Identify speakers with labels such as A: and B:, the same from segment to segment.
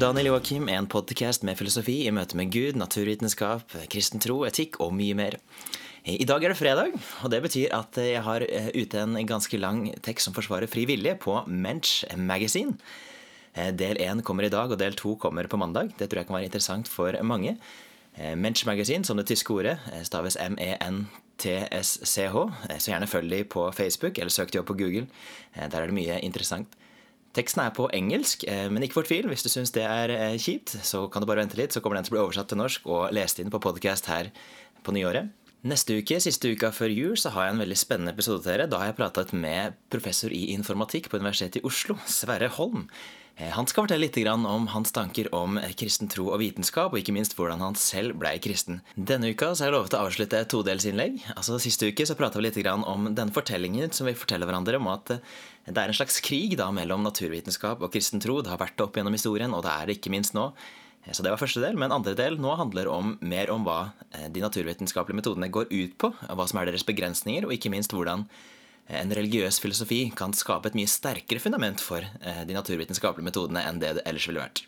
A: Daniel Joakim, en podkast med filosofi i møte med Gud, naturvitenskap, kristen tro, etikk og mye mer. I dag er det fredag, og det betyr at jeg har eh, ute en ganske lang tekst som forsvarer fri vilje på Mensch Magazine. Eh, del én kommer i dag, og del to kommer på mandag. Det tror jeg kan være interessant for mange. Eh, Mensch Magazine, som det tyske ordet, staves M-E-N-T-S-C-H. Så gjerne følg de på Facebook, eller søk de opp på Google. Der er det mye interessant. Teksten er på engelsk, eh, men ikke fortvil. Hvis du syns det er eh, kjipt, så kan du bare vente litt, så kommer den til å bli oversatt til norsk og lest inn på podcast her på nyåret. Neste uke, siste uka før jul, så har jeg en veldig spennende episode til dere. Da har jeg pratet med professor i informatikk på Universitetet i Oslo, Sverre Holm. Eh, han skal fortelle litt om hans tanker om kristen tro og vitenskap, og ikke minst hvordan han selv blei kristen. Denne uka så har jeg lovet å avslutte et todelsinnlegg. Altså, Siste uke så prata vi litt om den fortellingen som vi forteller hverandre om at eh, det er en slags krig da mellom naturvitenskap og kristen tro. Det har vært det opp gjennom historien, og det er det ikke minst nå. Eh, så det var første del, Men andre del nå handler om mer om hva de naturvitenskapelige metodene går ut på. Hva som er deres begrensninger, og ikke minst hvordan en religiøs filosofi kan skape et mye sterkere fundament for eh, de naturvitenskapelige metodene enn det det ellers ville vært.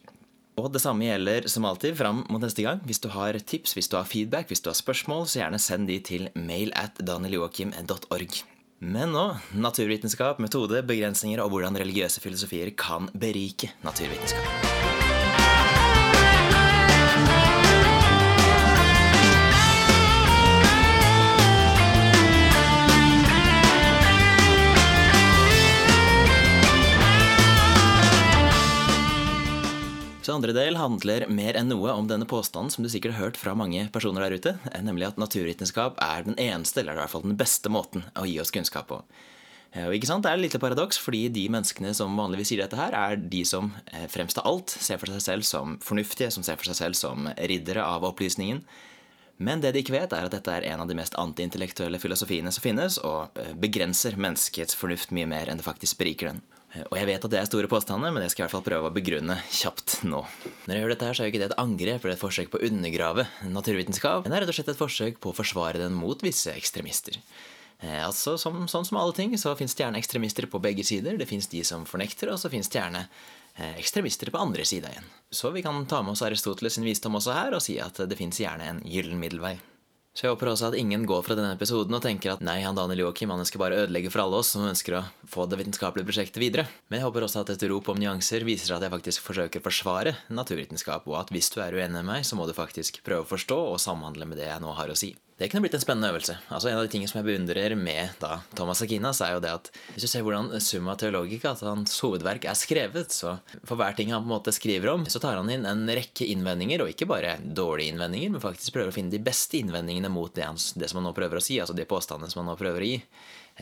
A: Og det samme gjelder som alltid fram mot neste gang. Hvis du har tips, hvis du har feedback, hvis du har spørsmål, så gjerne send de til mail at danieljoakim.org. Men nå naturvitenskap, metode, begrensninger og hvordan religiøse filosofier kan berike naturvitenskap. Så andre del handler mer enn noe om denne påstanden som du sikkert har hørt fra mange personer der ute, nemlig at naturvitenskap er den eneste, eller i hvert fall den beste måten å gi oss kunnskap på. Eh, og ikke sant, Det er et lite paradoks, fordi de menneskene som vanligvis sier dette her, er de som eh, fremst av alt ser for seg selv som fornuftige, som ser for seg selv som riddere av opplysningen. Men det de ikke vet, er at dette er en av de mest antiintellektuelle filosofiene som finnes, og eh, begrenser menneskets fornuft mye mer enn det faktisk beriker den. Og jeg vet at det er store påstander, men jeg skal i hvert fall prøve å begrunne kjapt nå. Når jeg gjør dette her, så er jo ikke det et angrep eller et forsøk på å undergrave naturvitenskap, men det er rett og slett et forsøk på å forsvare den mot visse ekstremister. Eh, altså, som, Sånn som alle ting, så fins det gjerne ekstremister på begge sider. Det fins de som fornekter, og så fins det gjerne eh, ekstremister på andre sida igjen. Så vi kan ta med oss Aristoteles sin visdom også her, og si at det fins gjerne en gyllen middelvei. Så jeg håper også at ingen går fra denne episoden og tenker at nei, han Daniel Joakim han ønsker bare ødelegge for alle oss som ønsker å få det vitenskapelige prosjektet videre. Men jeg håper også at et rop om nyanser viser at jeg faktisk forsøker å forsvare naturvitenskap, og at hvis du er uenig med meg, så må du faktisk prøve å forstå og samhandle med det jeg nå har å si. Det kunne blitt en spennende øvelse. Altså En av de tingene som jeg beundrer med da, Thomas Akinas, er jo det at hvis du ser hvordan Summa Theologica, at hans hovedverk, er skrevet, så for hver ting han på en måte skriver om, så tar han inn en rekke innvendinger, og ikke bare dårlige innvendinger, men faktisk prøver å finne de beste innvendingene mot det, han, det som han nå prøver å si, altså de påstandene som han nå prøver å gi.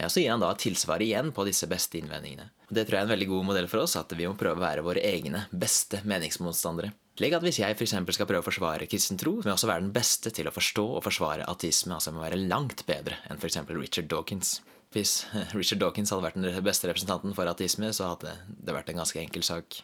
A: Og så gir han da tilsvar igjen på disse beste innvendingene. Og Det tror jeg er en veldig god modell for oss, at vi må prøve å være våre egne beste meningsmotstandere. Slik at hvis jeg f.eks. skal prøve å forsvare kristen tro, må jeg også være den beste til å forstå og forsvare ateisme. Altså jeg må være langt bedre enn f.eks. Richard Dawkins. Hvis Richard Dawkins hadde vært den beste representanten for ateisme, så hadde det vært en ganske enkel sak.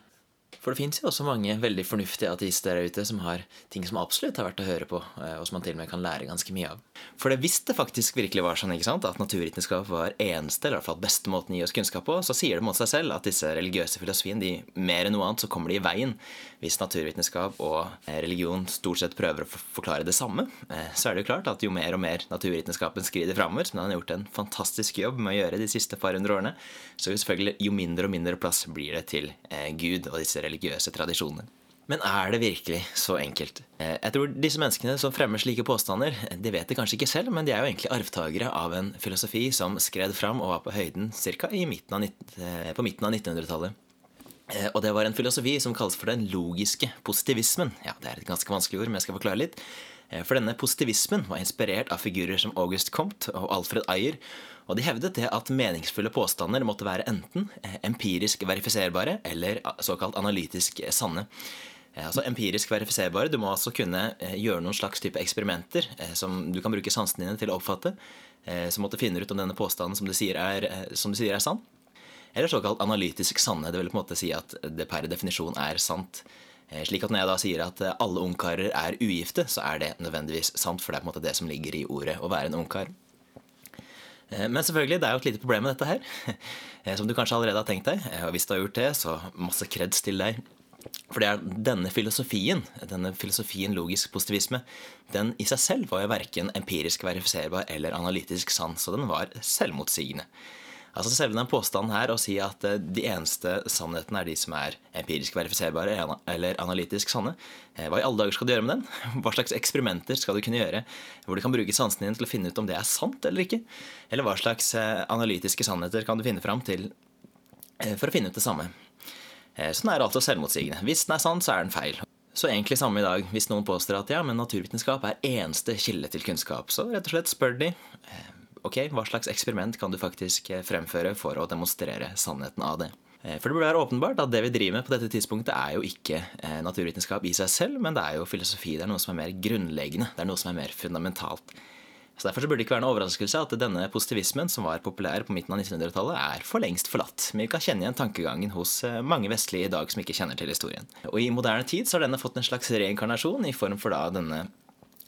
A: For det fins jo også mange veldig fornuftige ateister der ute som har ting som absolutt har vært å høre på, eh, og som man til og med kan lære ganske mye av. For det hvis det faktisk virkelig var sånn ikke sant, at naturvitenskap var eneste, eller i hvert fall beste måten å gi oss kunnskap på, så sier det mot seg selv at disse religiøse filosofiene, de, mer enn noe annet, så kommer de i veien. Hvis naturvitenskap og eh, religion stort sett prøver å forklare det samme, eh, så er det jo klart at jo mer og mer naturvitenskapen skrider framover, som den har gjort en fantastisk jobb med å gjøre de siste par hundre årene, så jo selvfølgelig jo mindre og mindre plass blir det til Gud og disse religiøse tradisjoner. Men er det virkelig så enkelt? Eh, jeg tror disse menneskene som fremmer slike påstander, de vet det kanskje ikke selv, men de er jo egentlig arvtakere av en filosofi som skred fram og var på høyden ca. Eh, på midten av 1900-tallet. Eh, og det var en filosofi som kalles for den logiske positivismen. Ja, Det er et ganske vanskelig ord, men jeg skal forklare litt. For denne positivismen var inspirert av figurer som August Comte og Alfred Ayer, og de hevdet det at meningsfulle påstander måtte være enten eh, empirisk verifiserbare eller såkalt analytisk sanne. Eh, altså Empirisk verifiserbare. Du må altså kunne eh, gjøre noen slags type eksperimenter som du kan bruke sansene dine til å oppfatte, som måtte finne ut om denne påstanden som du sier er, som du sier er sann. Eller såkalt analytisk sanne. Det vil på en måte si at det per definisjon er sant. Slik at når jeg da sier at alle ungkarer er ugifte, så er det nødvendigvis sant, for det er på en måte det som ligger i ordet å være en ungkar. Eh, men selvfølgelig, det er jo et lite problem med dette her, eh, som du kanskje allerede har tenkt deg. Eh, og hvis du har gjort det, så masse kreds til deg. For det er denne filosofien, denne filosofien logisk positivisme, den i seg selv var jo verken empirisk verifiserbar eller analytisk sann, så den var selvmotsigende. Altså Selve den påstanden her å si at eh, de eneste sannhetene er de som er empirisk verifiserbare eller analytisk sanne, eh, hva i alle dager skal du gjøre med den? Hva slags eksperimenter skal du kunne gjøre hvor du kan bruke sansene dine til å finne ut om det er sant eller ikke? Eller hva slags eh, analytiske sannheter kan du finne fram til for å finne ut det samme? Sånn er det altså selvmotsigende. Hvis den er sann, så er den feil. Så egentlig samme i dag. Hvis noen påstår at ja, men naturvitenskap er eneste kilde til kunnskap, så rett og slett spør de ok, hva slags eksperiment kan du faktisk eh, fremføre for å demonstrere sannheten av det. Eh, for det burde være åpenbart at det vi driver med på dette tidspunktet, er jo ikke eh, naturvitenskap i seg selv, men det er jo filosofi. Det er noe som er mer grunnleggende. Det er noe som er mer fundamentalt. Så Derfor så burde det ikke være noe overraskelse at denne positivismen, som var populær på midten av 1900-tallet, er for lengst forlatt. Men vi kan kjenne igjen tankegangen hos mange vestlige i dag som ikke kjenner til historien. Og i moderne tid så har denne fått en slags reinkarnasjon i form for da denne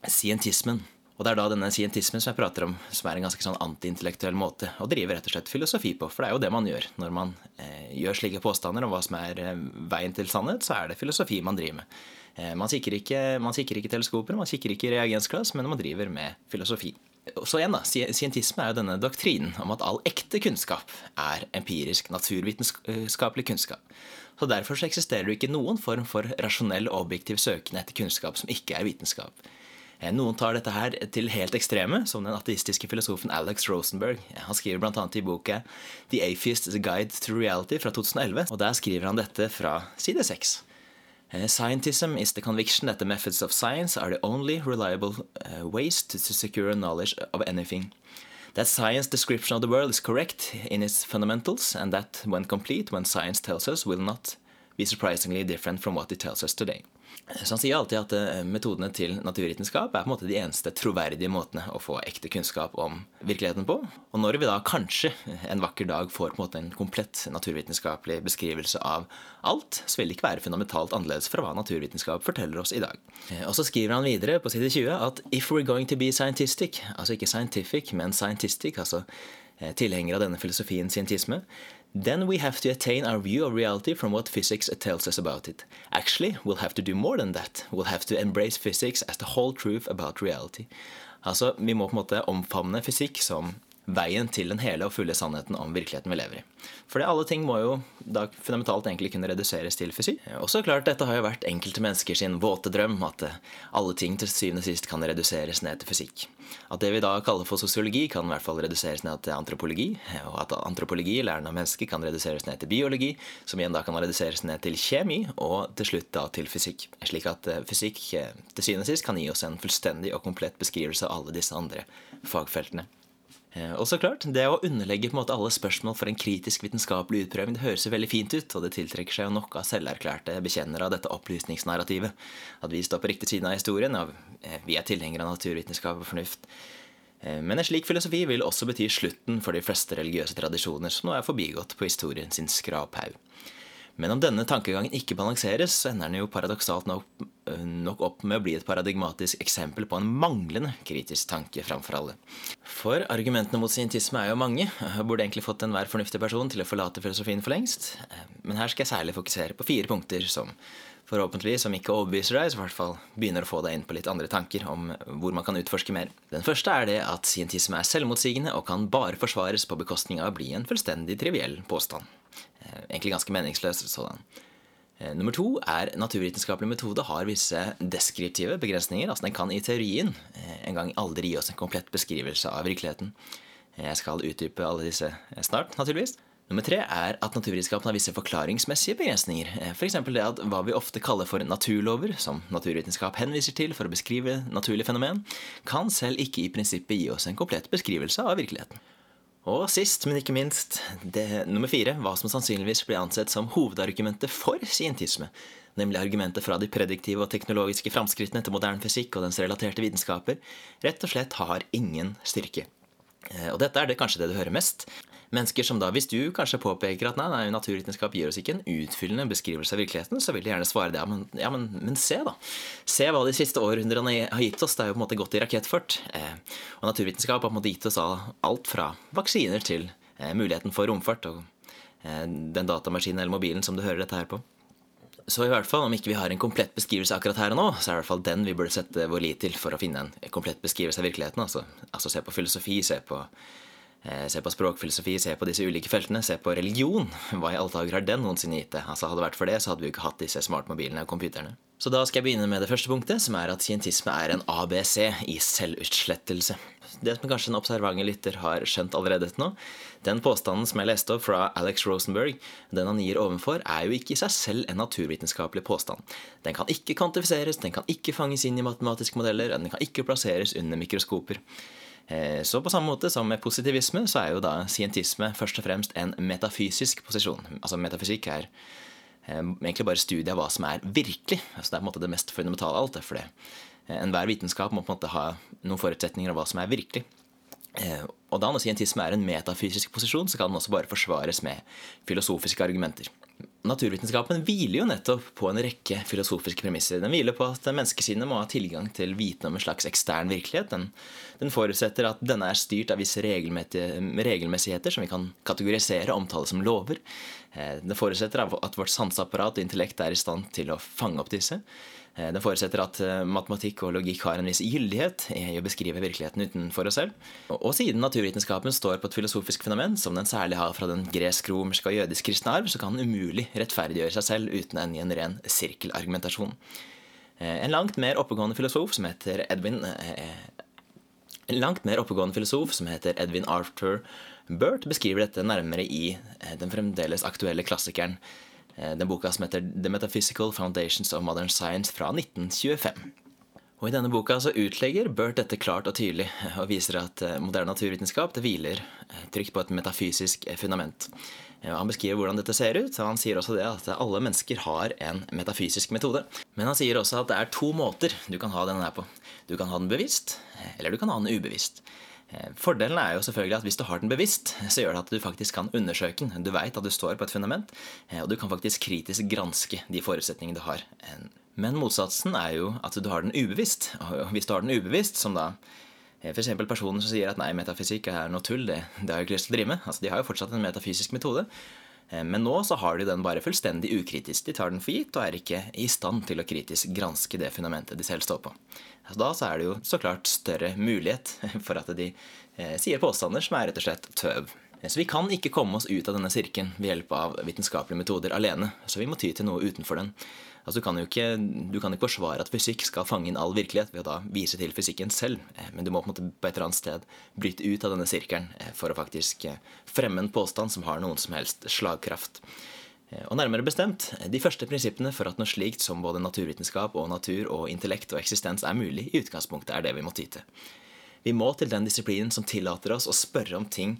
A: scientismen. Og det er da denne scientismen som jeg prater om, som er en ganske sånn antiintellektuell måte å drive rett og slett filosofi på. For det er jo det man gjør. Når man eh, gjør slike påstander om hva som er eh, veien til sannhet, så er det filosofi man driver med. Eh, man, kikker ikke, man kikker ikke teleskoper, man kikker ikke reagensglass, men man driver med filosofi. Så igjen da, Scientisme er jo denne doktrinen om at all ekte kunnskap er empirisk, naturvitenskapelig kunnskap. Så Derfor så eksisterer det ikke noen form for rasjonell og objektiv søken etter kunnskap som ikke er vitenskap. Eh, noen tar dette her til helt ekstreme, som den ateistiske filosofen Alex Rosenberg. Han skriver bl.a. i boka The Atheist's Guide to Reality fra 2011, og der skriver han dette fra side 6. Eh, Scientism is the conviction that the methods of science are the only reliable ways to secure knowledge of anything. That science description of the world is correct in its fundamentals, and that when complete, when science tells us, will not be surprisingly different from what it tells us today. Så han sier alltid at eh, metodene til naturvitenskap er på en måte de eneste troverdige måtene å få ekte kunnskap om virkeligheten på. Og når vi da kanskje en vakker dag får på en måte en komplett naturvitenskapelig beskrivelse av alt, så vil det ikke være fundamentalt annerledes fra hva naturvitenskap forteller oss i dag. Eh, og så skriver han videre på side 20 at if we're going to be scientistic, altså ikke scientific, men scientistic, altså eh, tilhenger av denne filosofien scientisme, Then we have to attain our view of reality from what physics tells us about it. Actually, we'll have to do more than that. We'll have to embrace physics as the whole truth about reality. Altså, Vi må på en måte omfavne fysikk som veien til den hele og fulle sannheten om virkeligheten vi lever i. For alle ting må jo da fundamentalt egentlig kunne reduseres til fysikk. Også klart, Dette har jo vært enkelte mennesker sin våte drøm, at alle ting til syvende og sist kan reduseres ned til fysikk. At det vi da kaller for sosiologi, kan i hvert fall reduseres ned til antropologi. Og at antropologi, læren av mennesker, kan reduseres ned til biologi, som igjen da kan reduseres ned til kjemi, og til slutt da til fysikk. Slik at eh, fysikk eh, til syvende og sist kan gi oss en fullstendig og komplett beskrivelse av alle disse andre fagfeltene. Eh, og så klart, Det å underlegge på en måte alle spørsmål for en kritisk vitenskapelig utprøving det høres jo veldig fint ut, og det tiltrekker seg jo nok av selverklærte bekjennere av dette opplysningsnarrativet. At vi står på riktig side av historien, og eh, vi er tilhengere av naturvitenskap og fornuft. Eh, men en slik filosofi vil også bety slutten for de fleste religiøse tradisjoner som nå er forbigått på historien sin skraphaug. Men om denne tankegangen ikke balanseres, så ender den jo paradoksalt nok, øh, nok, opp med å bli et paradigmatisk eksempel på en manglende kritisk tanke framfor alle. For argumentene mot scientisme er jo mange. Jeg burde egentlig fått enhver fornuftig person til å forlate filosofien for lengst. Men her skal jeg særlig fokusere på fire punkter som forhåpentligvis, som ikke overbeviser deg, så i hvert fall begynner å få deg inn på litt andre tanker om hvor man kan utforske mer. Den første er det at scientisme er selvmotsigende og kan bare forsvares på bekostning av å bli en fullstendig triviell påstand. Eh, egentlig ganske meningsløs sådan. Eh, nummer to er naturvitenskapelig metode har visse deskriptive begrensninger. altså Den kan i teorien eh, en gang aldri gi oss en komplett beskrivelse av virkeligheten. Jeg skal utdype alle disse snart, naturligvis. Nummer tre er at naturvitenskapen har visse forklaringsmessige begrensninger. F.eks. Det at hva vi ofte kaller for naturlover, som naturvitenskap henviser til for å beskrive naturlige fenomen, kan selv ikke i prinsippet gi oss en komplett beskrivelse av virkeligheten. Og sist, men ikke minst, det, nummer fire, hva som sannsynligvis blir ansett som hovedargumentet for scientisme, nemlig argumentet fra de prediktive og teknologiske framskrittene til moderne fysikk og dens relaterte vitenskaper, rett og slett har ingen styrke. Eh, og dette er det kanskje det du hører mest. Mennesker som da, Hvis du kanskje påpeker at nei, nei, naturvitenskap gir oss ikke en utfyllende beskrivelse av virkeligheten, så vil de gjerne svare det. Ja, men, ja, men, men se, da. Se hva de siste århundrene har gitt oss. Det er jo på en måte gått i rakettfart. Eh, og naturvitenskap har på en måte gitt oss alt fra vaksiner til eh, muligheten for romfart og eh, den datamaskinen eller mobilen som du hører dette her på. Så i hvert fall, om ikke vi har en komplett beskrivelse akkurat her og nå, så er det i hvert fall den vi burde sette vår lit til for å finne en komplett beskrivelse av virkeligheten. Altså, altså se på filosofi, se på, se på språkfilosofi, se på disse ulike feltene, se på religion. Hva i alle dager har den noensinne gitt det? Altså, hadde det vært for det, så hadde vi jo ikke hatt disse smartmobilene og computerne. Så da skal jeg begynne med det første punktet, som er at scientisme er en ABC i selvutslettelse. Det som kanskje en observante lytter har skjønt allerede til nå, den påstanden som jeg leste opp fra Alex Rosenberg, den han gir ovenfor, er jo ikke i seg selv en naturvitenskapelig påstand. Den kan ikke kvantifiseres, den kan ikke fanges inn i matematiske modeller, den kan ikke plasseres under mikroskoper. Eh, så på samme måte som med positivisme, så er jo da scientisme først og fremst en metafysisk posisjon. Altså metafysikk er Eh, egentlig bare studie av hva som er virkelig. Altså det er på en måte det mest fundamentale av alt. for det. Eh, enhver vitenskap må på en måte ha noen forutsetninger av hva som er virkelig. Og da når scientisme er en metafysisk posisjon, så kan den også bare forsvares med filosofiske argumenter. Naturvitenskapen hviler jo nettopp på en rekke filosofiske premisser. Den hviler på at menneskesinnet må ha tilgang til viten om en slags ekstern virkelighet. Den, den forutsetter at denne er styrt av visse regelmessigheter som vi kan kategorisere og omtale som lover. Den forutsetter at vårt sanseapparat og intellekt er i stand til å fange opp disse. Eh, det forutsetter at eh, matematikk og logikk har en viss gyldighet i å beskrive virkeligheten utenfor oss selv. Og siden naturvitenskapen står på et filosofisk fenomen som den særlig har fra den gresk-romerske og jødisk-kristne arv, så kan den umulig rettferdiggjøre seg selv uten ende en ren sirkelargumentasjon. En langt mer oppegående filosof som heter Edwin en langt mer oppegående filosof som heter Edwin Arthur Burt beskriver dette nærmere i eh, den fremdeles aktuelle klassikeren, eh, den boka som heter The Metaphysical Foundations of Modern Science fra 1925. Og I denne boka så utlegger Burt dette klart og tydelig, og viser at eh, moderne naturvitenskap det hviler trygt på et metafysisk fundament. Han beskriver hvordan dette ser ut, og han sier også det at alle mennesker har en metafysisk metode. Men han sier også at det er to måter du kan ha denne her på. Du kan ha den bevisst, eller du kan ha den ubevisst. Eh, fordelen er jo selvfølgelig at hvis du har den bevisst, så gjør det at du faktisk kan undersøke den. Du veit at du står på et fundament, eh, og du kan faktisk kritisk granske de forutsetningene du har. Men motsatsen er jo at du har den ubevisst. Og hvis du har den ubevisst, som da eh, F.eks. personer som sier at nei, metafysikk er noe tull, det, det har jo ikke lyst til å drive med. Altså, de har jo fortsatt en metafysisk metode. Eh, men nå så har de den bare fullstendig ukritisk. De tar den for gitt og er ikke i stand til å kritisk granske det fundamentet de selv står på. Da så er det jo så klart større mulighet for at de eh, sier påstander som er rett og slett tøv. Eh, så vi kan ikke komme oss ut av denne sirkelen ved hjelp av vitenskapelige metoder alene. Så vi må ty til noe utenfor den. Altså, du, kan jo ikke, du kan ikke forsvare at fysikk skal fange inn all virkelighet ved å da vise til fysikken selv, eh, men du må på, en måte på et eller annet sted bryte ut av denne sirkelen eh, for å faktisk eh, fremme en påstand som har noen som helst slagkraft. Og nærmere bestemt, De første prinsippene for at noe slikt som både naturvitenskap og natur og intellekt og eksistens er mulig, i utgangspunktet er det vi må ty til. Vi må til den disiplinen som tillater oss å spørre om ting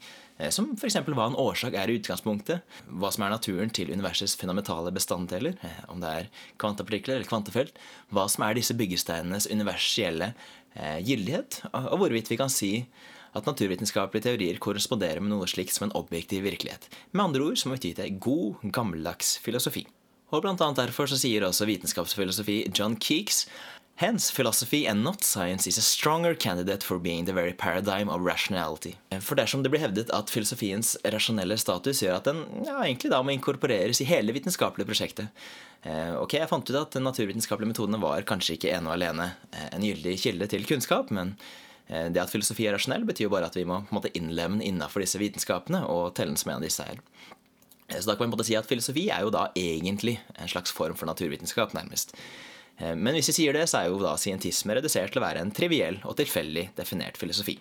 A: som f.eks. hva en årsak er i utgangspunktet, hva som er naturen til universets fundamentale bestanddeler, eh, om det er kvantapartikler eller kvantefelt, hva som er disse byggesteinenes universelle eh, gyldighet, og hvorvidt vi kan si at naturvitenskapelige teorier korresponderer med noe slikt som en objektiv virkelighet. Med andre ord så må vi ty god, gammeldags filosofi. Og blant annet derfor så sier også vitenskapsfilosofi John Keeks Hence, philosophy and not science is a stronger candidate for being the very paradigm of rationality. For dersom det blir hevdet at filosofiens rasjonelle status gjør at den ja, egentlig da må inkorporeres i hele vitenskapelige prosjektet eh, Ok, jeg fant ut at den naturvitenskapelige metodene var kanskje ikke ene og alene eh, en gyldig kilde til kunnskap, men eh, det at filosofi er rasjonell, betyr jo bare at vi må på en innlemme den innafor disse vitenskapene og telle den som en av disse her. Så da kan man på en måte si at filosofi er jo da egentlig en slags form for naturvitenskap, nærmest. Eh, men hvis vi sier det, så er jo da scientisme redusert til å være en triviell og tilfeldig definert filosofi.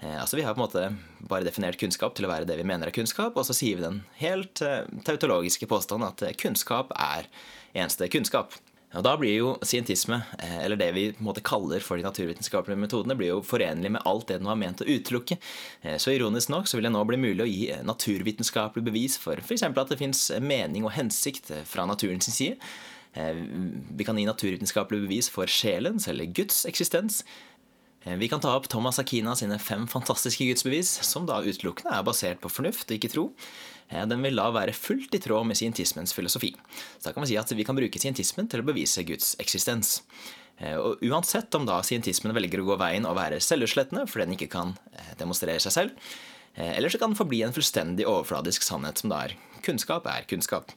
A: Eh, altså Vi har på en måte bare definert kunnskap til å være det vi mener er kunnskap, og så sier vi den helt eh, tautologiske påstanden at kunnskap er eneste kunnskap. Og Da blir jo scientisme, eller det vi på en måte kaller for de naturvitenskapelige metodene, blir jo forenlig med alt det den var ment å utelukke. Så ironisk nok så vil det nå bli mulig å gi naturvitenskapelig bevis for f.eks. at det fins mening og hensikt fra naturens side. Eh, vi kan gi naturvitenskapelig bevis for sjelens eller Guds eksistens. Eh, vi kan ta opp Thomas Akina sine fem fantastiske gudsbevis, som da utelukkende er basert på fornuft og ikke tro. Eh, den vil da være fullt i tråd med scientismens filosofi. Så da kan vi si at vi kan bruke scientismen til å bevise Guds eksistens. Og Uansett om da scientismen velger å gå veien og være selvutslettende fordi den ikke kan demonstrere seg selv, eller så kan den forbli en fullstendig overfladisk sannhet som da er kunnskap er kunnskap.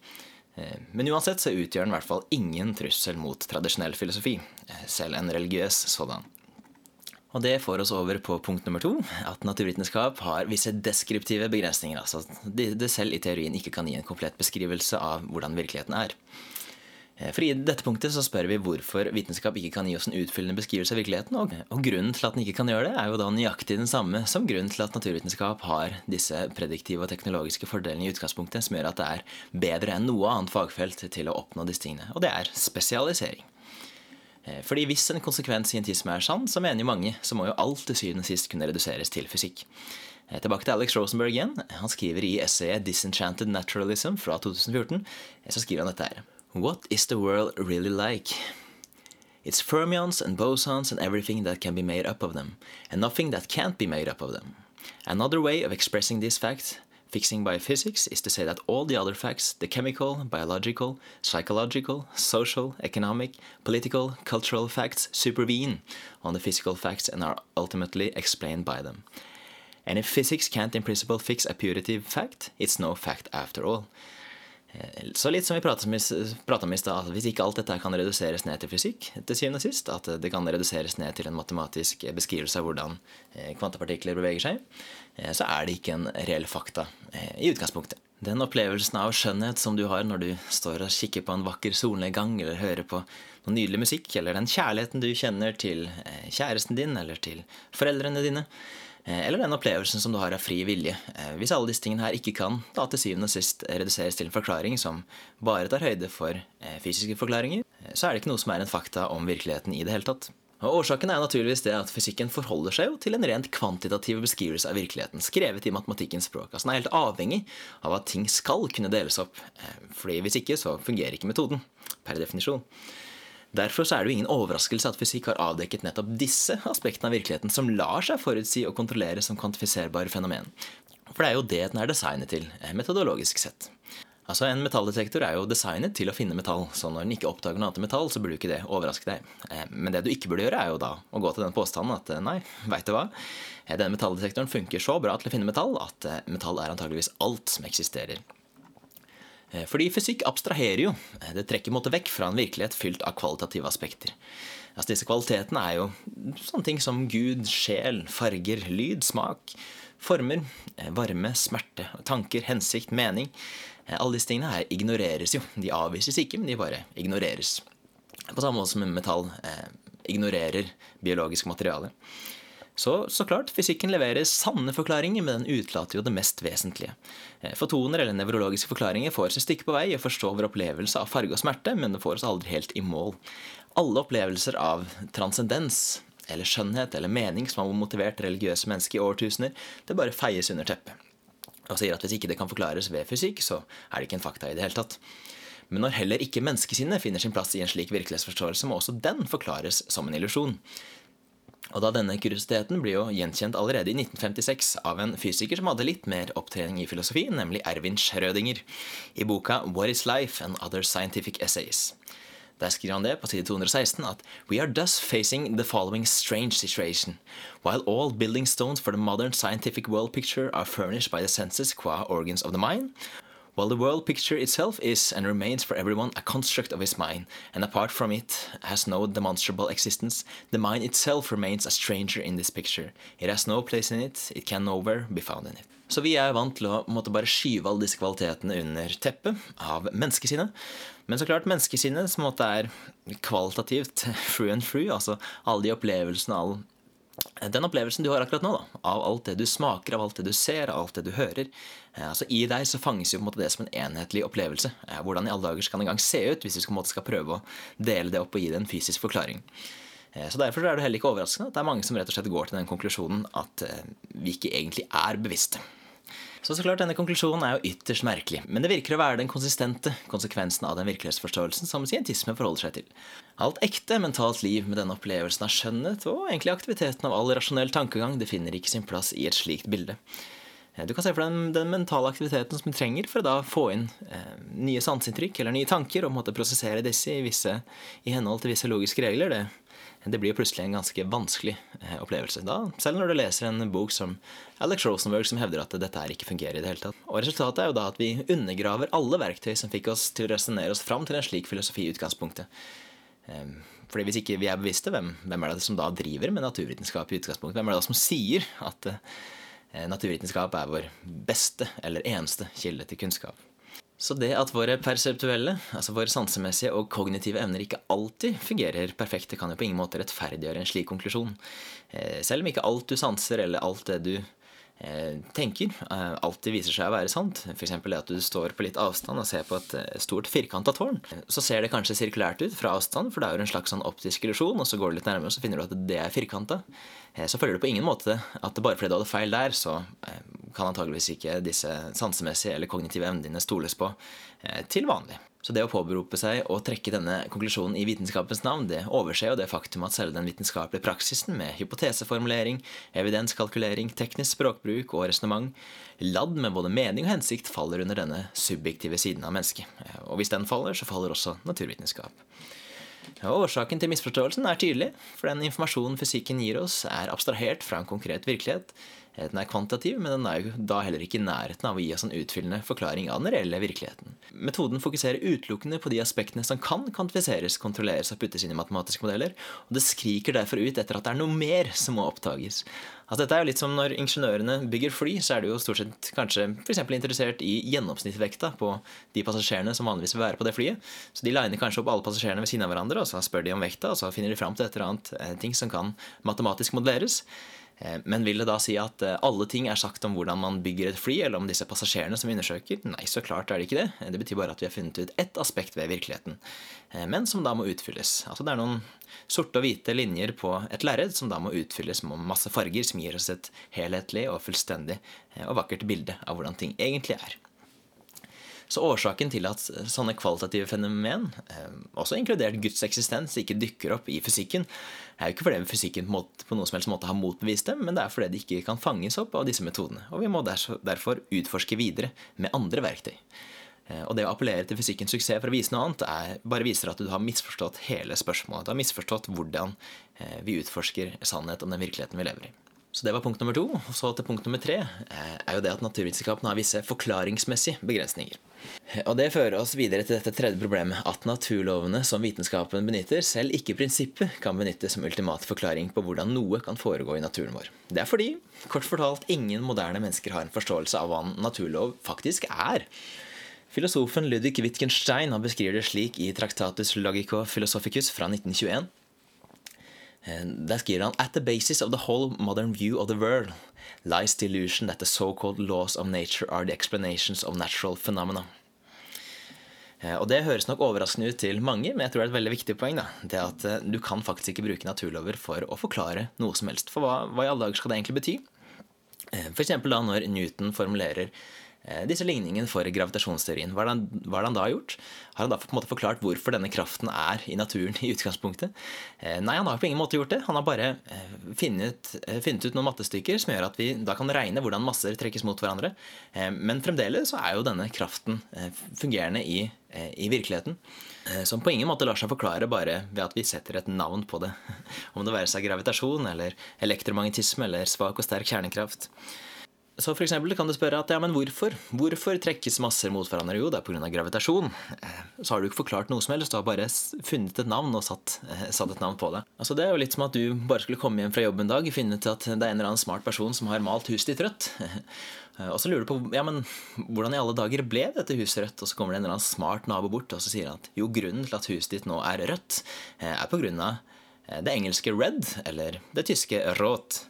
A: Men uansett så utgjør den i hvert fall ingen trussel mot tradisjonell filosofi, selv en religiøs sådan. Og det får oss over på punkt nummer to, at naturvitenskap har visse deskriptive begrensninger. Altså at det selv i teorien ikke kan gi en komplett beskrivelse av hvordan virkeligheten er. Eh, for I dette punktet så spør vi hvorfor vitenskap ikke kan gi oss en utfyllende beskrivelse av virkeligheten. Og, grunnen til at den ikke kan gjøre det, er jo da nøyaktig den samme som grunnen til at naturvitenskap har disse prediktive og teknologiske fordelene i utgangspunktet, som gjør at det er bedre enn noe annet fagfelt til å oppnå disse tingene. Og det er spesialisering. Eh, fordi hvis en konsekvens i en tisme er sann, så mener jo mange, så må jo alt til syvende og sist kunne reduseres til fysikk. Eh, tilbake til Alex Rosenberg igjen. Han skriver i essayet 'Disenchanted Naturalism' fra 2014. Eh, så skriver han dette her. What is the world really like? It's fermions and bosons and everything that can be made up of them, and nothing that can't be made up of them. Another way of expressing this fact Fixing by physics is to say that all the other facts, the chemical, biological, psychological, social, economic, political, cultural facts, supervene on the physical facts and are ultimately explained by them. And if physics can't in principle fix a putative fact, it's no fact after all. Eh, så litt som vi prata om i stad, hvis ikke alt dette kan reduseres ned til fysikk, til syvende og sist, at det kan reduseres ned til en matematisk beskrivelse av hvordan eh, kvantepartikler beveger seg, eh, så er det ikke en reell fakta i utgangspunktet. Den opplevelsen av skjønnhet som du har når du står og kikker på en vakker solnedgang, eller hører på noe nydelig musikk, eller den kjærligheten du kjenner til kjæresten din eller til foreldrene dine, Eh, eller den opplevelsen som du har av fri vilje. Eh, hvis alle disse tingene her ikke kan da til syvende og sist reduseres til en forklaring som bare tar høyde for eh, fysiske forklaringer, så er det ikke noe som er en fakta om virkeligheten i det hele tatt. Og Årsaken er naturligvis det at fysikken forholder seg jo til en rent kvantitativ beskrivelse av virkeligheten, skrevet i matematikkens språk. Altså Den er helt avhengig av at ting skal kunne deles opp. Fordi hvis ikke, så fungerer ikke metoden. Per definisjon. Derfor er det jo ingen overraskelse at fysikk har avdekket nettopp disse aspektene av virkeligheten som lar seg forutsi og kontrollere som kvantifiserbare fenomen. For det er jo det den er designet til, eh, metodologisk sett. Altså En metalldetektor er jo designet til å finne metall, så når den ikke oppdager noe annet metall, så burde du ikke det overraske deg. Eh, men det du ikke burde gjøre, er jo da å gå til den påstanden at eh, nei, veit du hva, denne metalldetektoren funker så bra til å finne metall at metall er antageligvis alt som eksisterer. Eh, fordi fysikk abstraherer jo. Eh, det trekker måte vekk fra en virkelighet fylt av kvalitative aspekter. Altså Disse kvalitetene er jo sånne ting som Gud, sjel, farger, lyd, smak, former, eh, varme, smerte, tanker, hensikt, mening. Alle disse tingene her ignoreres jo. De avvises ikke, men de bare ignoreres. På samme måte som metall eh, ignorerer biologisk materiale. Så, så klart, fysikken leverer sanne forklaringer, men den utelater jo det mest vesentlige. Eh, fotoner eller nevrologiske forklaringer får oss et stykke på vei og forstår vår opplevelse av farge og smerte, men det får oss aldri helt i mål. Alle opplevelser av transcendens eller skjønnhet eller mening som har motivert religiøse mennesker i årtusener, det bare feies under teppet. Og sier at hvis ikke det kan forklares ved fysikk, så er det ikke en fakta i det hele tatt. Men når heller ikke menneskesinnet finner sin plass i en slik virkelighetsforståelse, må også den forklares som en illusjon. Og da denne kuriositeten blir jo gjenkjent allerede i 1956 av en fysiker som hadde litt mer opptrening i filosofi, nemlig Erwin Schrødinger, i boka What is Life and Other Scientific Essays. Der skriver han det på side 216 at We are thus facing the following strange situation. While all building stones for the modern scientific world picture are furnished by the senses qua organs of the mind, while the world picture itself is and remains for everyone a construct of his mind, and apart from it has no demonstrable existence, the mind itself remains a stranger in this picture. It has no place in it, it can nowhere be found in it. Så vi er vant til å måtte bare skyve alle disse kvalitetene under teppet av menneskesinnet. Men så klart, menneskesinnet som måtte er kvalitativt through and through, altså alle de opplevelsene, all den opplevelsen du har akkurat nå, da, av alt det du smaker, av alt det du ser, av alt det du hører eh, altså I deg så fanges jo på en måte det som en enhetlig opplevelse. Eh, hvordan i alle dager skal det engang se ut hvis du skal, skal prøve å dele det opp og gi det en fysisk forklaring? Eh, så Derfor er det heller ikke overraskende at det er mange som rett og slett går til den konklusjonen at vi ikke egentlig er bevisste. Så så klart, denne konklusjonen er jo ytterst merkelig, men det virker å være den konsistente konsekvensen av den virkelighetsforståelsen som scientisme forholder seg til. Alt ekte mentalt liv med denne opplevelsen av skjønnhet og egentlig aktiviteten av all rasjonell tankegang det finner ikke sin plass i et slikt bilde. Du kan se for deg den, den mentale aktiviteten som du trenger for å da få inn eh, nye sanseinntrykk eller nye tanker og måtte prosessere disse i, visse, i henhold til visse logiske regler. Det, det blir plutselig en ganske vanskelig eh, opplevelse. Da, selv når du leser en bok som Alex Rosenberg som hevder at dette her ikke fungerer i det hele tatt. Og Resultatet er jo da at vi undergraver alle verktøy som fikk oss til å resonnere oss fram til en slik filosofi i utgangspunktet. Eh, fordi Hvis ikke vi er bevisste, hvem, hvem er det som da driver med naturvitenskap i utgangspunktet? Hvem er det da som sier at Eh, naturvitenskap er vår beste eller eneste kilde til kunnskap. Så det at våre perseptuelle, altså våre sansemessige og kognitive evner ikke alltid fungerer perfekt, det kan jo på ingen måte rettferdiggjøre en slik konklusjon. Eh, selv om ikke alt du sanser eller alt det du Eh, tenker, eh, alltid viser seg å være sant. F.eks. at du står på litt avstand og ser på et eh, stort firkanta tårn. Så ser det kanskje sirkulært ut fra avstand, for det er jo en slags sånn optisk illusjon, og så går du litt nærmere og så finner du at det er firkanta. Så føler du på ingen måte at bare fordi du hadde feil der, så kan antageligvis ikke disse sansemessige eller kognitive evnene dine stoles på til vanlig. Så det å påberope seg å trekke denne konklusjonen i vitenskapens navn, det overser jo det faktum at selve den vitenskapelige praksisen med hypoteseformulering, evidenskalkulering, teknisk språkbruk og resonnement, ladd med både mening og hensikt, faller under denne subjektive siden av mennesket. Og hvis den faller, så faller også naturvitenskap. Og årsaken til misforståelsen er tydelig, for den informasjonen fysikken gir oss, er abstrahert fra en konkret virkelighet den er kvantitativ, men den er jo da heller ikke i nærheten av å gi oss en utfyllende forklaring av den reelle virkeligheten. Metoden fokuserer utelukkende på de aspektene som kan kvantifiseres, kontrolleres og puttes inn i matematiske modeller, og det skriker derfor ut etter at det er noe mer som må oppdages. Altså dette er jo litt som Når ingeniørene bygger fly, så er de jo stort sett kanskje for interessert i gjennomsnittsvekta på de passasjerene som vanligvis vil være på det flyet. Så de liner kanskje opp alle passasjerene ved siden av hverandre, og så spør de om vekta, og så finner de fram til et eller annet eh, ting som kan matematisk modelleres. Eh, men vil det da si at eh, alle ting er sagt om hvordan man bygger et fly, eller om disse passasjerene som vi undersøker? Nei, så klart er det ikke det. Det betyr bare at vi har funnet ut ett aspekt ved virkeligheten, eh, men som da må utfylles. Altså det er noen sorte og hvite linjer på et lerret som da må utfylles med masse farger, som gir oss et helhetlig og fullstendig og vakkert bilde av hvordan ting egentlig er. Så årsaken til at sånne kvalitative fenomen, eh, også inkludert Guds eksistens, ikke dykker opp i fysikken, er jo ikke fordi fysikken på noen som helst måte har motbevist dem, men det er fordi det ikke kan fanges opp av disse metodene. Og vi må derfor utforske videre med andre verktøy. Eh, og det å appellere til fysikkens suksess for å vise noe annet, er, bare viser at du har misforstått hele spørsmålet. Du har misforstått hvordan eh, vi utforsker sannhet om den virkeligheten vi lever i. Så det var punkt nummer to. Og så til punkt nummer tre eh, er jo det at naturvitenskapen har visse forklaringsmessige begrensninger. Og det fører oss videre til dette tredje problemet, at naturlovene som vitenskapen benytter, selv ikke i prinsippet kan benyttes som ultimat forklaring på hvordan noe kan foregå i naturen vår. Det er fordi, kort fortalt, ingen moderne mennesker har en forståelse av hva en naturlov faktisk er. Filosofen Ludvig Wittgenstein har beskrevet det slik i Traktatus Logico Philosophicus fra 1921. Eh, der skriver han At the basis of the whole modern view of the world lies the illusion that the so-called laws of nature are the explanations of natural phenomena. Eh, og Det høres nok overraskende ut til mange, men jeg tror det er et veldig viktig poeng. Da. Det at eh, Du kan faktisk ikke bruke naturlover for å forklare noe som helst. For hva, hva i alle dager skal det egentlig bety? F.eks. da når Newton formulerer disse ligningene for gravitasjonsteorien. Hva har han, da gjort? Har han da på en måte forklart hvorfor denne kraften er i naturen i utgangspunktet? Eh, nei, han har på ingen måte gjort det. Han har bare eh, funnet, funnet, ut noen mattestykker som gjør at vi da kan regne hvordan masser trekkes mot hverandre. Men fremdeles så er jo denne kraften fungerende i, i virkeligheten. Som på ingen måte lar seg forklare bare ved at vi setter et navn på det. Om det være seg gravitasjon eller elektromagnetisme eller svak og sterk kjernekraft. Så for eksempel kan du spørre at ja, men hvorfor? Hvorfor trekkes masser mot hverandre? Jo, det er pga. gravitasjon. Eh, så har du ikke forklart noe som helst, du har bare funnet et navn og satt, eh, satt, et navn på det. Altså Det er jo litt som at du bare skulle komme hjem fra jobb en dag, og finne ut at det er en eller annen smart person som har malt huset ditt rødt. Og så lurer du på ja, men hvordan i alle dager ble dette huset rødt? Og så kommer det en eller annen smart nabo bort og så sier han at jo, grunnen til at huset ditt nå er rødt, eh, er pga. det engelske red, eller det tyske rot.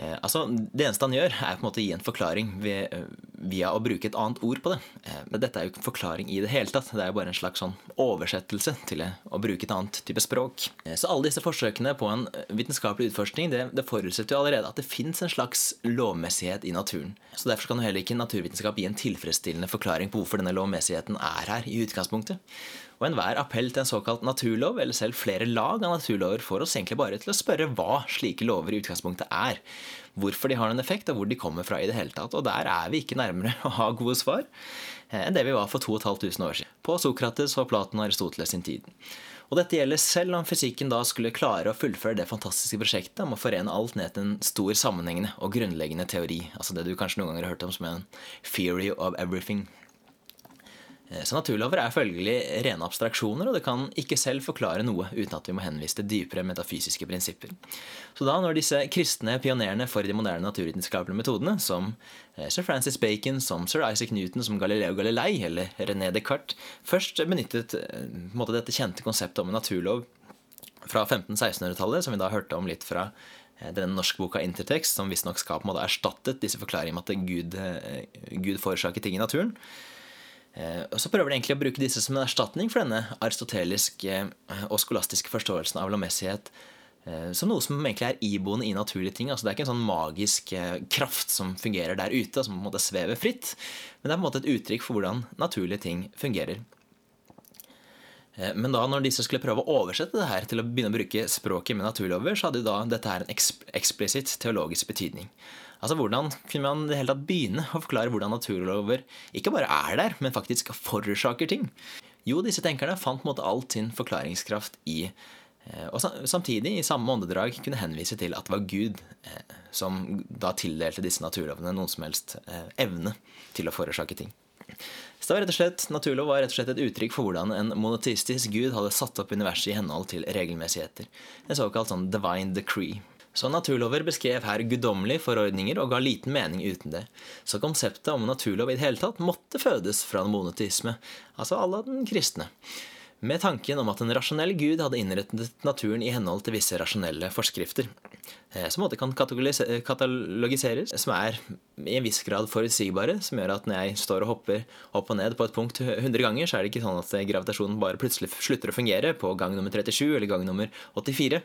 A: Eh, altså, Det eneste han gjør, er på en måte å gi en forklaring ved, eh, via å bruke et annet ord på det. Eh, men dette er jo ikke en forklaring i det hele tatt. Det er jo bare en slags sånn oversettelse til å bruke et annet type språk. Så alle disse forsøkene på en vitenskapelig utforskning det, det forutsetter jo allerede at det fins en slags lovmessighet i naturen. Så Derfor kan jo heller ikke naturvitenskap gi en tilfredsstillende forklaring på hvorfor denne lovmessigheten er her i utgangspunktet. Og enhver appell til en såkalt naturlov, eller selv flere lag av naturlover, får oss egentlig bare til å spørre hva slike lover i utgangspunktet er. hvorfor de har en effekt, og hvor de kommer fra i det hele tatt. Og der er vi ikke nærmere å ha gode svar eh, enn det vi var for 2500 år siden. På Sokrates og Platon og Aristoteles sin tid. Og dette gjelder selv om fysikken da skulle klare å fullføre det fantastiske prosjektet om å forene alt ned til en stor sammenhengende og grunnleggende teori. Altså det du kanskje noen ganger har hørt om som en theory of everything. Eh, så naturlover er følgelig rene abstraksjoner, og det kan ikke selv forklare noe uten at vi må henvise til dypere metafysiske prinsipper. Så da når disse kristne pionerene for de moderne naturvitenskapelige metodene, som eh, sir Francis Bacon, som sir Isaac Newton, som Galileo Galilei eller René Descartes, først benyttet eh, måte, dette kjente konseptet om en naturlov fra 1500-1600-tallet, som vi da hørte om litt fra denne norske boka Intertext, som visstnok skal på en måte erstattet disse forklaringene om at Gud, Gud forårsaker ting i naturen. Eh, og Så prøver de egentlig å bruke disse som en erstatning for denne aristoteliske eh, og skolastiske forståelsen av lovmessighet eh, som noe som egentlig er iboende i naturlige ting. altså Det er ikke en sånn magisk kraft som fungerer der ute, som på en måte svever fritt. Men det er på en måte et uttrykk for hvordan naturlige ting fungerer. Men da når disse skulle prøve å oversette det her til å begynne å bruke språket med naturlover, så hadde jo da dette her en eksplisitt teologisk betydning. Altså Hvordan kunne man det hele tatt begynne å forklare hvordan naturlover ikke bare er der, men faktisk forårsaker ting? Jo, disse tenkerne fant på en måte alt sin forklaringskraft i eh, og samtidig, i samme åndedrag, kunne henvise til at det var Gud eh, som da tildelte disse naturlovene noen som helst eh, evne til å forårsake ting. Så det var rett og slett, Naturlov var rett og slett et uttrykk for hvordan en monoteistisk gud hadde satt opp universet i henhold til regelmessigheter. En såkalt sånn divine decree. Så naturlover beskrev her guddommelige forordninger og ga liten mening uten det. Så konseptet om naturlov i det hele tatt måtte fødes fra en monotisme, altså alle den kristne. Med tanken om at en rasjonell gud hadde innrettet naturen i henhold til visse rasjonelle forskrifter. Eh, som måte kan katalogiseres, som er i en viss grad forutsigbare. Som gjør at når jeg står og hopper opp og ned på et punkt 100 ganger, så er det ikke sånn at gravitasjonen bare plutselig slutter å fungere på gang nummer 37 eller gang nummer 84.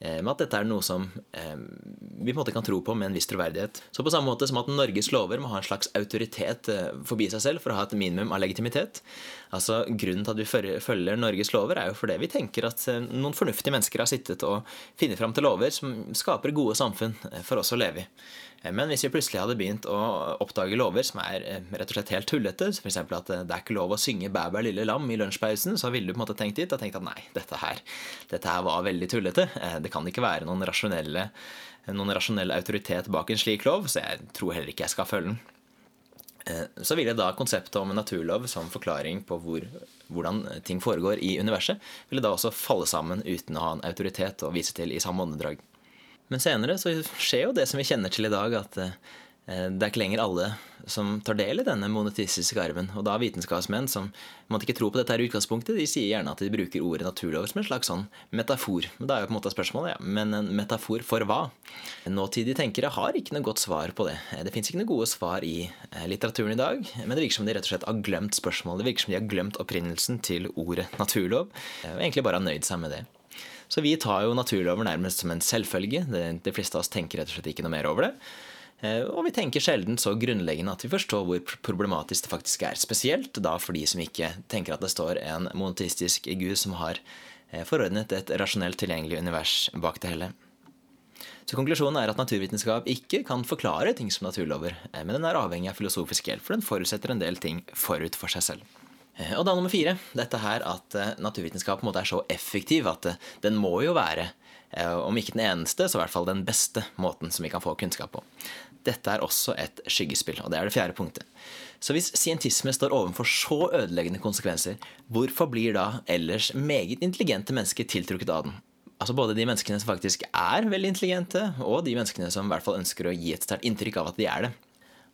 A: Eh, med at dette er noe som eh, vi på en måte kan tro på med en viss troverdighet. Så på samme måte som at Norges lover må ha en slags autoritet eh, forbi seg selv for å ha et minimum av legitimitet. Altså Grunnen til at vi følger Norges lover, er jo fordi vi tenker at noen fornuftige mennesker har sittet og funnet fram til lover som skaper gode samfunn for oss å leve i. Men hvis vi plutselig hadde begynt å oppdage lover som er eh, rett og slett helt tullete, f.eks. at eh, det er ikke lov å synge 'Bæ, bæ, lille lam' i lunsjpausen, så ville du på en måte tenkt dit og tenkt at nei, dette her, dette her var veldig tullete. Eh, det kan ikke være noen noen rasjonell autoritet bak en slik lov, så jeg tror heller ikke jeg skal følge den. Så ville da konseptet om en naturlov som forklaring på hvor, hvordan ting foregår i universet, ville da også falle sammen uten å ha en autoritet å vise til i samme åndedrag. Men senere så skjer jo det som vi kjenner til i dag, at eh, det er ikke lenger alle som tar del i denne monetistiske arven. Og da vitenskapsmenn som måtte ikke tro på dette her utgangspunktet, de sier gjerne at de bruker ordet naturlov som en slags sånn metafor. Men da er jo på en måte spørsmålet, ja, men en metafor for hva? Nåtidige tenkere har ikke noe godt svar på det. Det fins ikke noe gode svar i eh, litteraturen i dag, men det virker som de rett og slett har glemt spørsmålet. Det virker som de har glemt opprinnelsen til ordet naturlov, og egentlig bare har nøyd seg med det. Så vi tar jo naturlover nærmest som en selvfølge. De fleste av oss tenker rett og slett ikke noe mer over det. Eh, og vi tenker sjelden så grunnleggende at vi forstår hvor problematisk det faktisk er. Spesielt da for de som ikke tenker at det står en monotistisk gud som har eh, forordnet et rasjonelt tilgjengelig univers bak det hele. Så Konklusjonen er at naturvitenskap ikke kan forklare ting som naturlover, eh, men den er avhengig av filosofisk hjelp, for den forutsetter en del ting forut for seg selv. Eh, og da nummer fire. Dette her at eh, naturvitenskap på en måte er så effektiv at eh, den må jo være, om ikke den eneste, så i hvert fall den beste måten som vi kan få kunnskap på. Dette er også et skyggespill, og det er det fjerde punktet. Så hvis scientisme står overfor så ødeleggende konsekvenser, hvorfor blir da ellers meget intelligente mennesker tiltrukket av den? Altså Både de menneskene som faktisk er veldig intelligente, og de menneskene som i hvert fall ønsker å gi et sterkt inntrykk av at de er det.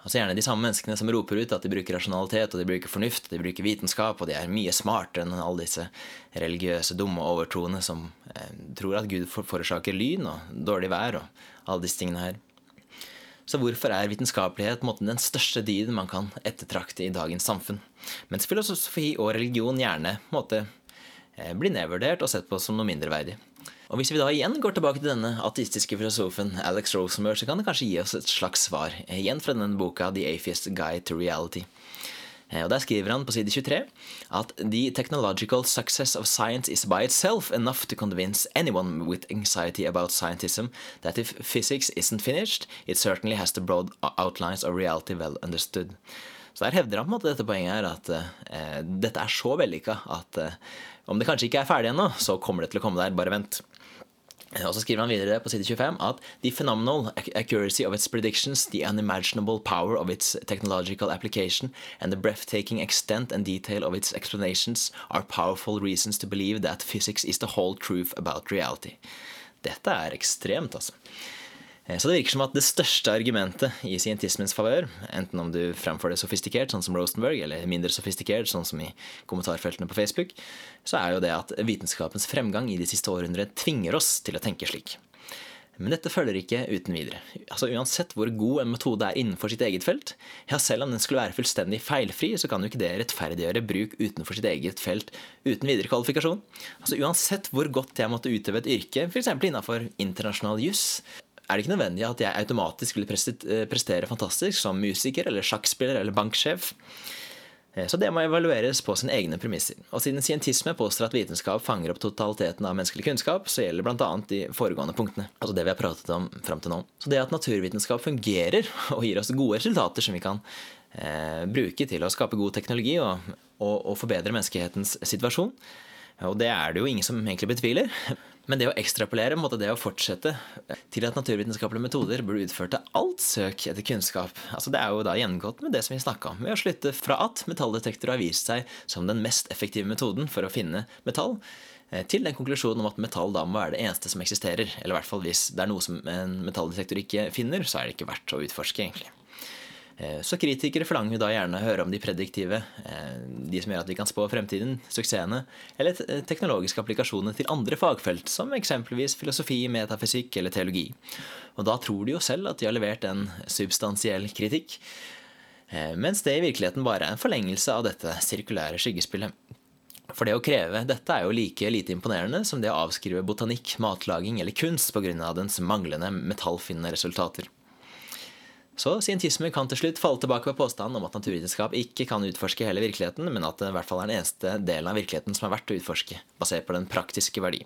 A: Altså Gjerne de samme menneskene som roper ut at de bruker rasjonalitet og de bruker fornuft, de bruker vitenskap, og de er mye smartere enn alle disse religiøse, dumme overtroene som eh, tror at Gud forårsaker lyn og dårlig vær og alle disse tingene her. Så hvorfor er vitenskapelighet måten, den største diden man kan ettertrakte i dagens samfunn? Mens filosofi og religion gjerne måte, eh, blir nedvurdert og sett på som noe mindreverdig. Og Hvis vi da igjen går tilbake til denne ateistiske filosofen Alex Rosemer, så kan det kanskje gi oss et slags svar, igjen fra denne boka The Atheist Guide to Reality. Og Der skriver han på side 23 at the technological success of science is by itself enough to convince anyone with anxiety about scientism that if physics isn't finished, it certainly has the broad outlines of reality well understood. Så der hevder han på en måte dette poenget her at eh, dette er så vellykka at eh, om det kanskje ikke er ferdig ennå, så kommer det til å komme der. Bare vent. Eh, og så skriver han videre på side 25 at the phenomenal accuracy of its predictions, the unimaginable power of its technological application, and the breathtaking extent and detail of its explanations are powerful reasons to believe that physics is the whole truth about reality. Dette er ekstremt, altså. Eh, så det virker som at det største argumentet i scientismens favør, enten om du fremfører det sofistikert, sånn som Rosenberg, eller mindre sofistikert, sånn som i kommentarfeltene på Facebook, så er jo det at vitenskapens fremgang i de siste århundrene tvinger oss til å tenke slik. Men dette følger ikke uten videre. Altså Uansett hvor god en metode er innenfor sitt eget felt, ja selv om den skulle være fullstendig feilfri, så kan jo ikke det rettferdiggjøre bruk utenfor sitt eget felt uten videre kvalifikasjon. Altså Uansett hvor godt jeg måtte utøve et yrke, f.eks. innafor internasjonal juss, er det ikke nødvendig at jeg automatisk vil eh, prestere fantastisk som musiker eller sjakkspiller eller banksjef. Eh, så det må evalueres på sine egne premisser. Og siden scientisme påstår at vitenskap fanger opp totaliteten av menneskelig kunnskap, så gjelder bl.a. de foregående punktene. Altså det vi har pratet om fram til nå. Så det at naturvitenskap fungerer og gir oss gode resultater som vi kan eh, bruke til å skape god teknologi og, og, og forbedre menneskehetens situasjon, og det er det jo ingen som egentlig betviler. Men det å ekstrapolere, måtte det å fortsette til at naturvitenskapelige metoder burde utført til alt søk etter kunnskap, altså det er jo da gjengått med det som vi snakka om, med å slutte fra at metalldetektorer har vist seg som den mest effektive metoden for å finne metall, eh, til den konklusjonen om at metall da må være det eneste som eksisterer. Eller i hvert fall hvis det er noe som en metalldetektor ikke finner, så er det ikke verdt å utforske, egentlig. Eh, så kritikere forlanger vi da gjerne å høre om de prediktive, eh, de som gjør at vi kan spå fremtiden, suksessene, eller eh, teknologiske applikasjoner til andre fagfelt, som eksempelvis filosofi, metafysikk eller teologi. Og da tror de jo selv at de har levert en substansiell kritikk, mens det i virkeligheten bare er en forlengelse av dette sirkulære skyggespillet. For det å kreve dette er jo like lite imponerende som det å avskrive botanikk, matlaging eller kunst pga. dens manglende metallfinnende resultater. Så scientisme kan til slutt falle tilbake på påstanden om at naturvitenskap ikke kan utforske hele virkeligheten, men at det i hvert fall er den eneste delen av virkeligheten som er verdt å utforske, basert på den praktiske verdi.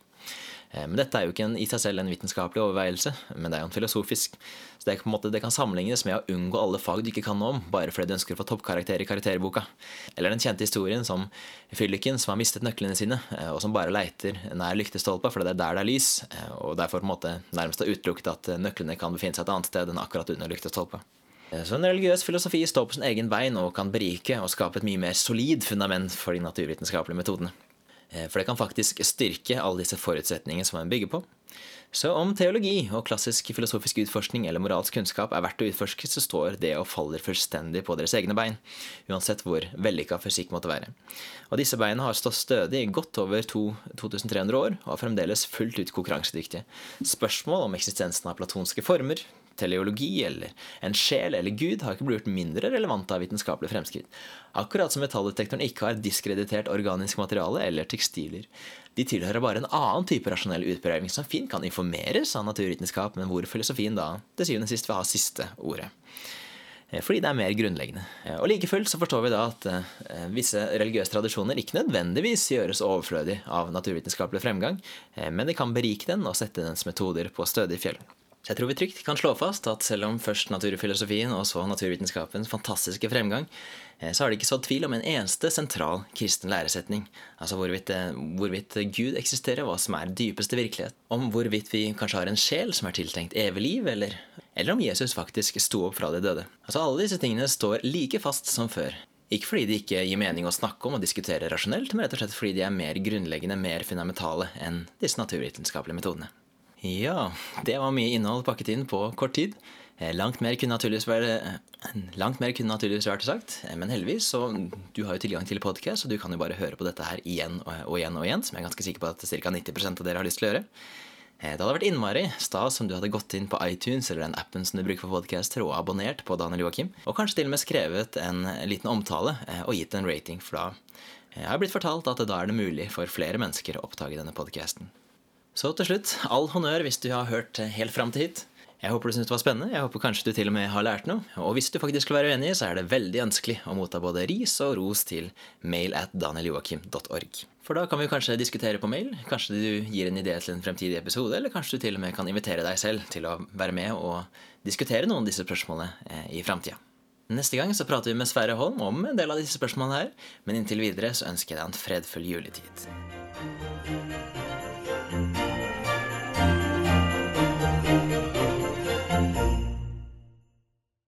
A: Eh, men dette er jo ikke en, i seg selv en vitenskapelig overveielse, men det er jo en filosofisk. Så det, måte, det, kan sammenlignes med å unngå alle fag du ikke kan noe om, bare fordi du ønsker å få toppkarakter i karakterboka. Eller den kjente historien som fylliken som har mistet nøklene sine, eh, og som bare leiter nær lyktestolpa fordi det er der det er lys, eh, og derfor på en måte nærmest har utelukket at nøklene kan befinne seg et annet sted enn akkurat under lyktestolpa. Så en religiøs filosofi står på sin egen bein og kan berike og skape et mye mer solid fundament for de naturvitenskapelige metodene. Eh, for det kan faktisk styrke alle disse forutsetningene som man bygger på. Så om teologi og klassisk filosofisk utforskning eller moralsk kunnskap er verdt å utforske, så står det og faller fullstendig på deres egne bein, uansett hvor vellykka fysikk måtte være. Og disse beina har stått stødig i godt over 2300 år og er fremdeles fullt ut konkurransedyktige. Spørsmål om eksistensen av platonske former, teleologi eller en sjel eller Gud har ikke blitt gjort mindre relevante av vitenskapelige fremskritt. Akkurat som metalldetektoren ikke har diskreditert organisk materiale eller tekstiler. De tilhører bare en annen type rasjonell utprøving som fint kan informeres av naturvitenskap, men hvor filosofien da til syvende og sist vil ha siste ordet. Eh, fordi det er mer grunnleggende. Eh, og like fullt så forstår vi da at eh, visse religiøse tradisjoner ikke nødvendigvis gjøres overflødig av naturvitenskapelig fremgang, men det kan berike den og sette dens metoder på stødig fjell. Så jeg tror vi trygt kan slå fast at selv om først naturfilosofien og så naturvitenskapens fantastiske fremgang, eh, så har det ikke sådd tvil om en eneste sentral kristen læresetning. Altså hvorvidt, eh, hvorvidt, Gud eksisterer, hva som er dypeste virkelighet. Om hvorvidt vi kanskje har en sjel som er tiltenkt evig liv, eller, eller om Jesus faktisk sto opp fra de døde. Altså Alle disse tingene står like fast som før. Ikke fordi de ikke gir mening å snakke om og diskutere rasjonelt, men rett og slett fordi de er mer grunnleggende, mer fundamentale enn disse naturvitenskapelige metodene. Ja, det var mye innhold pakket inn på kort tid. Eh, langt mer kunne naturligvis vært, eh, langt mer kunne naturligvis vært sagt, eh, men heldigvis så du har jo tilgang til podkast, og du kan jo bare høre på dette her igjen og igjen og igjen, som jeg er ganske sikker på at ca. 90% av dere har lyst til å gjøre. Det hadde vært innmari stas om du hadde gått inn på iTunes eller den appen som du bruker for podcaster, og abonnert på Daniel Joakim, og kanskje til og med skrevet en liten omtale og gitt en rating, for da jeg har blitt fortalt at da er det mulig for flere mennesker å oppdage denne podkasten. Så til slutt, all honnør hvis du har hørt helt fram til hit. Jeg håper du syntes det var spennende. Jeg håper kanskje du til og med har lært noe. Og hvis du faktisk skulle være uenig, så er det veldig ønskelig å motta både ris og ros til mail at danieljoakim.org. For da kan vi kanskje diskutere på mail. Kanskje du gir en idé til en fremtidig episode, eller kanskje du til og med kan invitere deg selv til å være med og diskutere noen av disse spørsmålene eh, i framtida. Neste gang så prater vi med Sverre Holm om en del av disse spørsmålene her, men inntil videre så ønsker jeg deg en fredfull juletid.